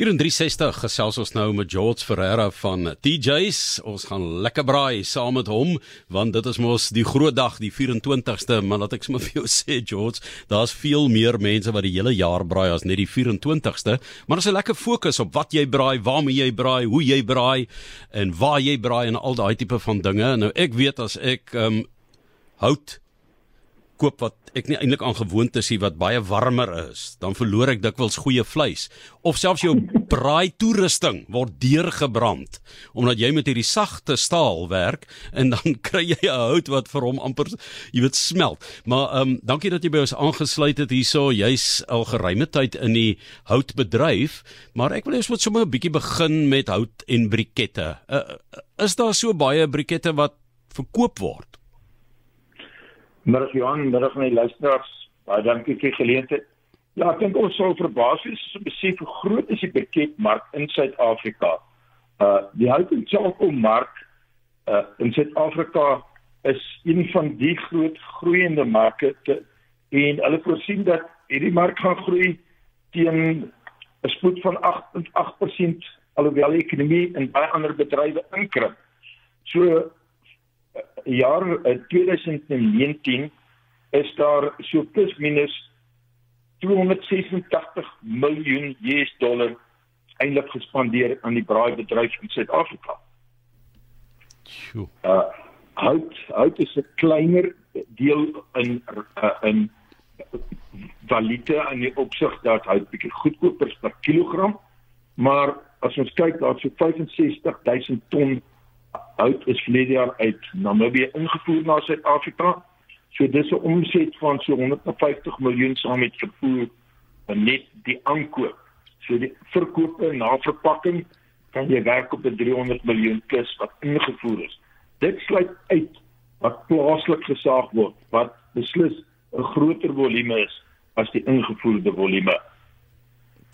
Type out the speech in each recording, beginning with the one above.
Hier in 360 gesels ons nou met George Ferreira van TJ's. Ons gaan lekker braai saam met hom want dit is mos die groot dag, die 24ste, maar laat ek sommer vir jou sê George, daar's veel meer mense wat die hele jaar braai as net die 24ste, maar ons het 'n lekker fokus op wat jy braai, waarmee jy braai, hoe jy braai en waar jy braai en al daai tipe van dinge. Nou ek weet as ek ehm um, hout koop wat ek nie eintlik aangewoond is wat baie warmer is, dan verloor ek dikwels goeie vleis of selfs jou braai toerusting word deurgebrand omdat jy met hierdie sagte staal werk en dan kry jy 'n hout wat vir hom amper jy weet smelt. Maar ehm um, dankie dat jy by ons aangesluit het hierso. Jy's al geruime tyd in die houtbedryf, maar ek wil net sommer 'n bietjie begin met hout en brikette. Uh, is daar so baie brikette wat verkoop word? Middag Johan, middag my luisteraars. Baie dankie vir die geleentheid. Ja, ek dink ons sal verbaas wees as ons besef hoe groot is die beketmark in Suid-Afrika. Uh die hout en chalkmark uh in Suid-Afrika is een van die groot groeiende marke en hulle voorsien dat hierdie mark gaan groei teen 'n spoed van 8.8% alhoewel die ekonomie in baie ander bedrywe inkrimp. So jaar 2019 eh, is daar so plus minus 286 miljoen US dollar eintlik gespandeer aan die braaibedryf in Suid-Afrika. Sjoe. Uh hout hout is 'n kleiner deel in uh, in valute in die opsig dat hout bietjie goedkoper is per kilogram, maar as ons kyk daar's so 65000 ton hout is verlede jaar uit Namibië ingevoer na Suid-Afrika. So dis 'n omset van so 150 miljoen saam met vervoer en net die aankoop. So die verkope na verpakking kan jy werk op 'n 300 miljoen plus wat ingevoer is. Dit sluit uit wat plaaslik gesaag word wat beslis 'n groter volume is as die ingevoerde volume.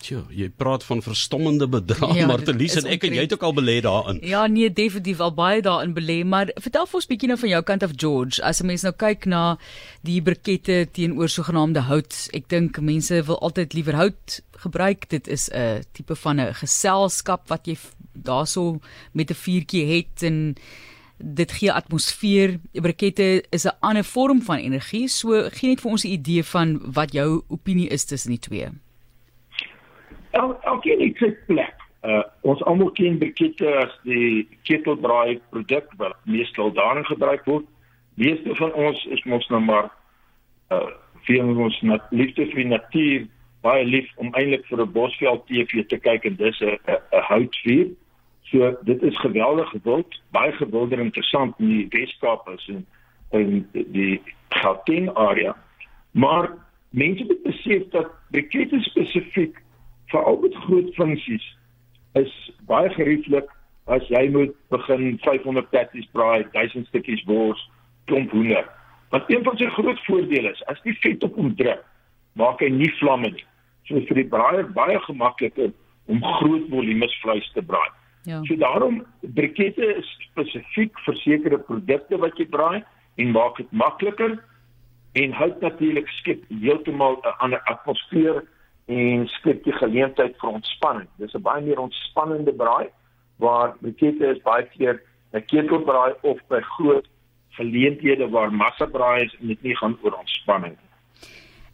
Tjoe, jy praat van verstommende bedrae, ja, Martelies en ek en jy het ook al belê daarin. Ja, nee, definitief al baie daarin belê, maar vertel vir ons bietjie nou van jou kant af George. As 'n mens nou kyk na die brikette teenoor sogenaamde hout, ek dink mense wil altyd liewer hout gebruik. Dit is 'n tipe van 'n geselskap wat jy daarso met 'n vuurtjie het en dit gee atmosfeer. Brikette is 'n ander vorm van energie. So gee net vir ons 'n idee van wat jou opinie is tussen die twee. El, elkeen het sy plek. Uh ons almal ken brikette as die ketelbraai produk wat meestal daarin gebruik word. Meeste van ons is mos nou maar uh vir ons net liefde vir die natuur, baie lief om eintlik vir 'n bosveld TV te kyk en dis 'n 'n houtvuur. So dit is geweldig gewild, baie gewilder interessant in die Weskaap is en in die Gauteng area. Maar mense moet besef dat brikette spesifiek veral met groot funksies is baie gerieflik as jy moet begin 500 patties braai, 1000 stukkies wors, klomp hoender. Want een van sy groot voordele is as die vet op hom druk, maak hy nie vlamme nie. So vir die braaier baie gemakliker om groot volumes vleis te braai. Ja. So daarom brikette is spesifiek vir sekere produkte wat jy braai en maak dit makliker en hout natuurlik skep heeltemal 'n ander atmosfeer en skep die geleentheid vir ontspanning. Dis 'n baie meer ontspannende braai waar brikette is baie keer 'n ketelbraai of by groot geleenthede waar massa braai is en dit nie gaan oor ontspanning.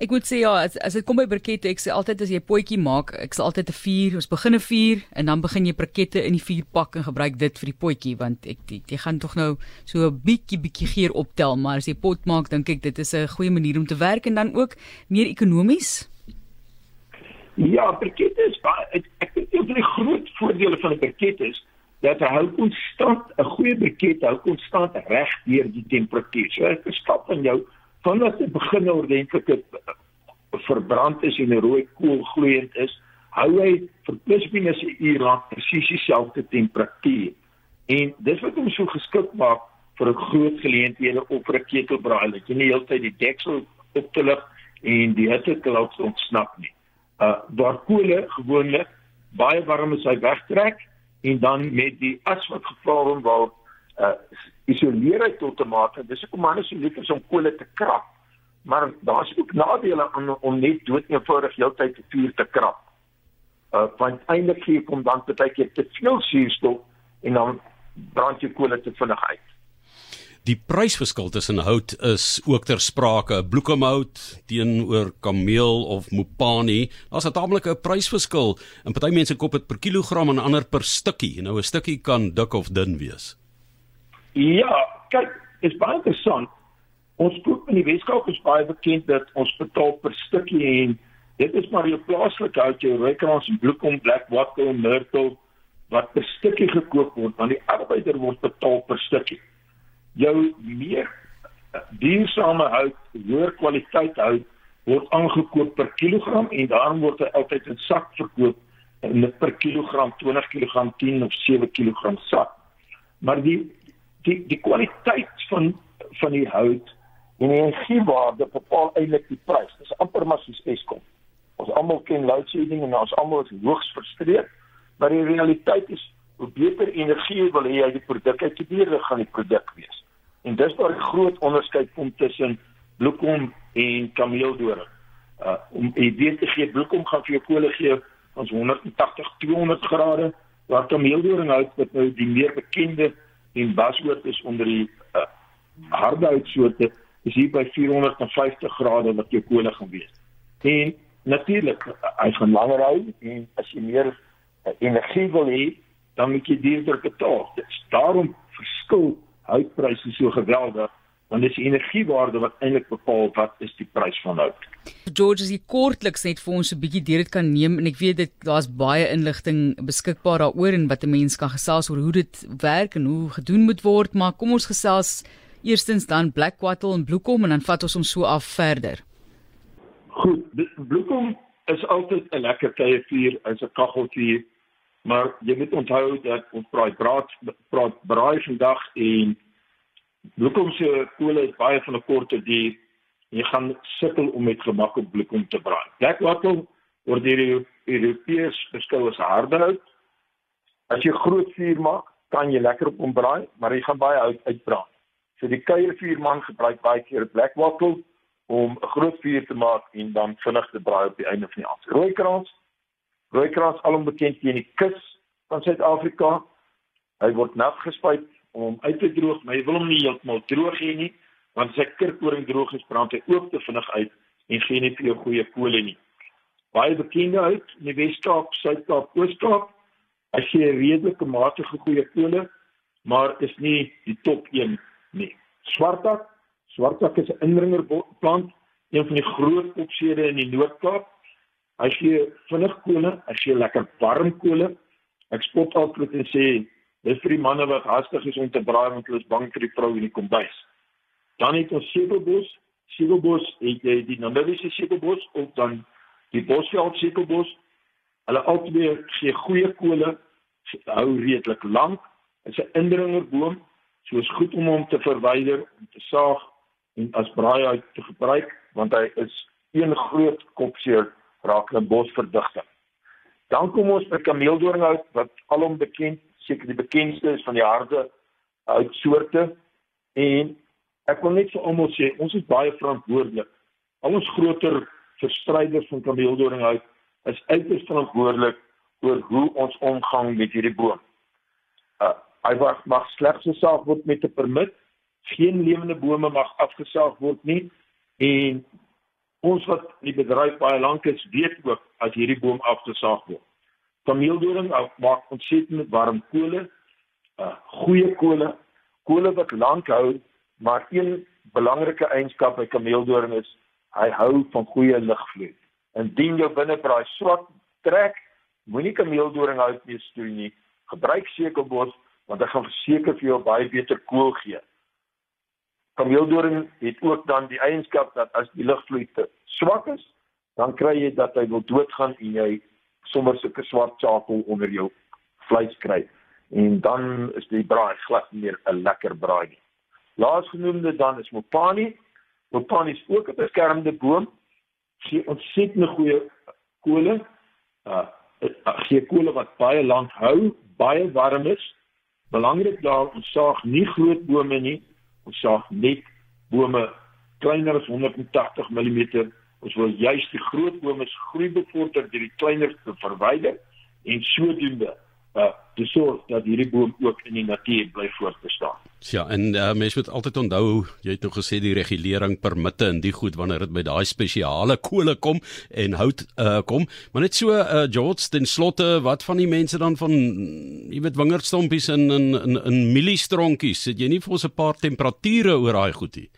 Ek moet sê ja, as as dit kom by brikette, ek sê altyd as jy 'n potjie maak, ek sê altyd 'n vuur, ons begin 'n vuur en dan begin jy brikette in die vuur pak en gebruik dit vir die potjie want ek jy, jy gaan tog nou so 'n bietjie bietjie geur optel, maar as jy pot maak, dink ek dit is 'n goeie manier om te werk en dan ook meer ekonomies. Ja, briket is baie ek, dink een van die groot voordele van 'n briket is dat hy hou konstant 'n goeie briket hou konstant reg deur die temperatuur. So ek stap van jou vandat dit begin ordentlik verbrand is en 'n rooi kool gloeiend is, hou hy vir plus minus 'n uur lank presies dieselfde temperatuur. En dis wat hom so geskik maak vir groot geleenthede of vir 'n ketelbraai dat jy nie heeltyd die deksel op te lig en die hitte te laat ontsnap nie uh waar kolle gewoonlik baie warm is hy wegtrek en dan met die as wat gevorm word uh isoleer hy tot 'n mate dis hoekom manne so lief is om kolle te krap. Maar daar's ook nadele aan om net dood eenvoudig heeltyd te vuur te krap. Uh want eintlik gee kom dan baie keer te veel suurstof en dan brand jy kolle te vinnig uit. Die prysverskil tussen hout is ook ter sprake. Bloekomhout teenoor kameel of mopani, daar's 'n taamlike prysverskil. En party mense koop dit per kilogram en ander per stukkie. Nou 'n stukkie kan dik of dun wees. Ja, kyk, is baie interessant. Ons koop in die Weskaap is baie bekend dat ons betaal per stukkie en dit is maar jou plaaslike hout, jou rooikrans, bloekom, black wattle, myrtle wat per stukkie gekoop word, want die arbeider word betaal per stukkie jou meer duursame hout, hoër kwaliteit hout word aangekoop per kilogram en daarom word hy altyd in sak verkoop in per kilogram 20 kg 10 of 7 kg sak. Maar die die die kwaliteit van van die hout en die energiewaarde bepaal eintlik die prys. Dit is amper maar soos Eskom. Ons almal ken load shedding en ons almal is hoogs frustreerd, maar die realiteit is hoe beter energie wil hê jy die produk uit te beheer gaan die produk wees. En dis waar die groot onderskeid kom tussen bloekom en kameeldoring. Uh om jy weet te gee bloekom gaan vir jou kolle gee ons 180 200 grade waar kameeldoring hout wat nou die meer bekende en basoort is onder die uh, harde houtsoorte is hier by 450 grade wat jou kolle gaan wees. En natuurlik hy gaan langer hou en as jy meer uh, energie wil hê dan moet jy duurder betaal. Dit daarom verskil houtpryse so geweldig want dis die energiewaarde wat eintlik bepaal wat is die prys van hout. George, as jy kortliks net vir ons 'n bietjie deur dit kan neem en ek weet dit daar's baie inligting beskikbaar daaroor en wat 'n mens kan gesels oor hoe dit werk en hoe gedoen moet word, maar kom ons gesels eerstens dan Black Wattle en Bloekom en dan vat ons hom so af verder. Goed, Bloekom is altyd 'n lekker tye vuur, is 'n kaggelvuur Maar jy moet onthou dat ons praat braai praat braai vandag en bloekom se kolle is baie van 'n korte duur. Jy gaan sukkel om met gemak op bloekom te braai. Black wattle word deur die Europeërs beskou as harde hout. As jy groot vuur maak, kan jy lekker op hom braai, maar jy gaan baie hout uitbrand. So die kuiervuurman gebruik baie keer black wattle om 'n groot vuur te maak en dan vinnig te braai op die einde van die aand. Rooikrans Rooikrans alom bekend teen die kus van Suid-Afrika. Hy word nat gespuit om uit te droog, maar jy wil hom nie heeltemal droog hê nie, want as hy kirkoring droog is, brand hy ook te vinnig uit en gee nie vir jou goeie kolle nie. Baie bekende uit in die Wes-Kaap, Suid-Kaap, Oos-Kaap. Hy gee redelike matige goeie kolle, maar is nie die top 1 nie. Swartak, swartak is 'n indringerplant, een van die groot opsede in die Noord-Kaap As jy vinnig kolle, as jy lekker warm kolle, ek spot altyd en sê dis vir die manne wat hastig is om te braai want hulle is bang vir die vrou in die kombuis. Dan het ons sekelbos, sekelbos het jy die Namibiese sekelbos of dan die Bosveld sekelbos. Hulle albei gee goeie kolle, hou redelik lank. Dit is 'n indringerboom, so is goed om hom te verwyder, om te saag en as braai uit te gebruik want hy is een groot kopseer raak 'n bosverdigting. Dan kom ons by kameeldoringhout wat alom bekend, seker die bekendste is van die harde houtsoorte en ek wil net vir almal sê ons is baie verantwoordelik. Al ons groter verstryders van kameeldoringhout is uiters verantwoordelik oor hoe ons omgang met hierdie boom. Uh, hy mag, mag slegs gesaag word met 'n permit. Geen lewende bome mag afgesaag word nie en Ons wat in die bedryf baie lank is, weet ook as hierdie boom afgesaag word. Kameeldoring maak ontsettend warm kole, uh goeie kole, kole wat lank hou, maar een belangrike eienskap by kameeldoring is hy hou van goeie lugvloei. Indien jou binnebraai swak trek, moenie kameeldoring hout meer stoei nie. Gebruik sekelbos want dit gaan verseker vir jou baie beter koel gee kameeldoring het ook dan die eienskap dat as die lugvloei te swak is, dan kry jy dat hy wil doodgaan en jy sommer sulke swart chakel onder jou vleis kry. En dan is die braai glad meer 'n lekker braai nie. Laasgenoemde dan is mopani. Mopani is ook 'n beskermde boom. Gee ontsettend goeie kole. Uh gee kole wat baie lank hou, baie warm is. Belangrik daar ons saag nie groot bome nie ons saag net bome kleiner as 180 mm. Ons wil juist die groot bome se groei bevorder deur die kleiner te verwyder en sodoende uh te sorg dat hierdie boom ook in die natuur bly voortbestaan. Ja, en uh, mense moet altyd onthou, jy het nou gesê die regulering permitte en die goed wanneer dit by daai spesiale kole kom en hout uh kom, maar net so uh George ten slotte, wat van die mense dan van jy weet wingerdstompies in in in, in mieliestronkies, het jy nie vir ons 'n paar temperature oor daai goedie?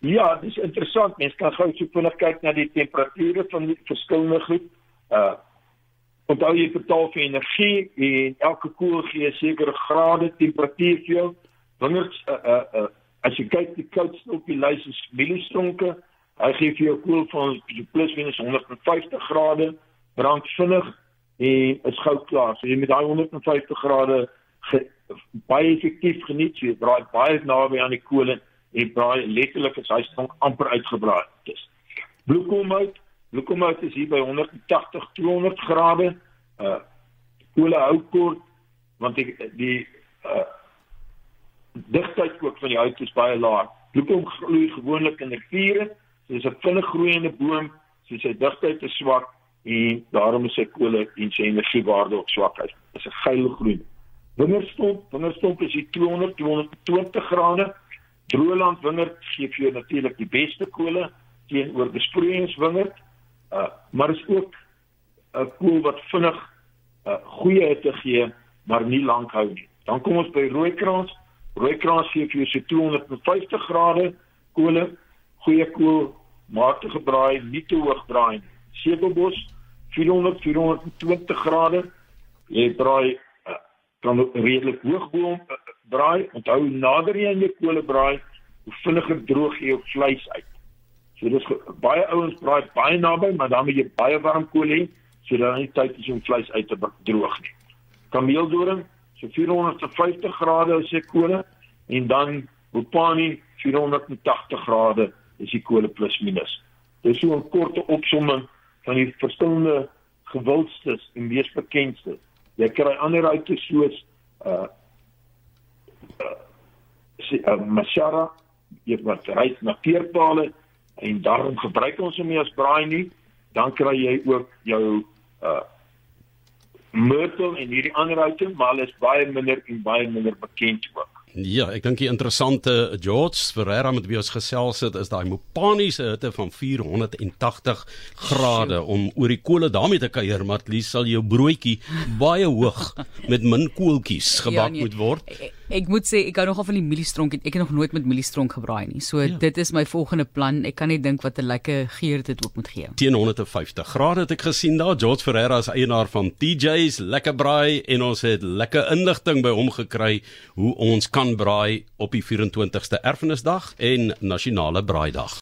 Ja, dis interessant. Mense kan gou so vinnig kyk na die temperature van die verskillende goed. Uh onthou jy betaal vir energie en elke koel gee 'n sekere grade temperatuur vir jou. Wanneer uh, uh uh as jy kyk die koudste op die lys is mieliestronke, hy gee vir jou koel van plus minus 150 grade, brand vinnig en is gou klaar. So jy met daai 150 grade ge, baie effektief geniet. Jy draai baie naby aan die kool en braai letterlik as hy stronk amper uitgebraai is. Bloekomhout Bloekomhout is hier by 180 200 grade. Uh koole hou kort want die die uh digtheid ook van die hout is baie laag. Bloekom groei gewoonlik in riviere. Is 'n vinnig groeiende boom, so sy digtheid is swak en daarom is sy koole en sy energiewaarde ook swak. Dit is 'n geil groen. Wingerstomp, wingerstomp is hier 200 220 grade. Droeland wingerd gee vir jou natuurlik die beste kolle teenoor besproeiingswingerd. Uh maar is ook 'n kool wat vinnig uh goeie hitte gee, maar nie lank hou nie. Dan kom ons by rooikrans. Rooikrans gee vir jou so 250 grade kolle, goeie kool, matige braai, nie te hoog braai nie. Sekelbos 400 420 grade. Jy braai uh, kan redelik hoog bo uh, braai. Onthou nader jy aan jou kolle braai, hoe vinniger droog jy jou vleis uit. So dis baie ouens braai baie naby, maar dan moet jy baie warm kool hê sodat hy tyd is om vleis uit te droog nie. Kameeldoring, so 450 grade is die kolle en dan Bopani 480 grade is die kolle plus minus. Dis so 'n korte opsomming van die verskillende gewildstes en mees bekendstes. Jy kry ander uit soos uh uh, Mashara, jy wat ry na peerpale en daarom gebruik ons hom nie as braai nie, dan kry jy ook jou uh myrtle en hierdie ander houte, maar hulle is baie minder en baie minder bekend ook. Ja, ek dink die interessante George Ferreira met wie ons gesels het is daai Mopaniese hitte van 480 grade om oor die kole daarmee te kuier, maar at least sal jou broodjie baie hoog met min koeltjies gebak ja, nee, moet word. Ek, ek moet sê ek hou nogal van die mieliestronk. Ek het nog nooit met mieliestronk gebraai nie. So ja. dit is my volgende plan. Ek kan net dink wat 'n lekker geur dit ook moet gee. Teen 150 grade het ek gesien daar George Ferreira is eienaar van TJ's Lekker Braai en ons het lekker inligting by hom gekry hoe ons kan braai op die 24ste Erfenisdag en Nasionale Braaidag.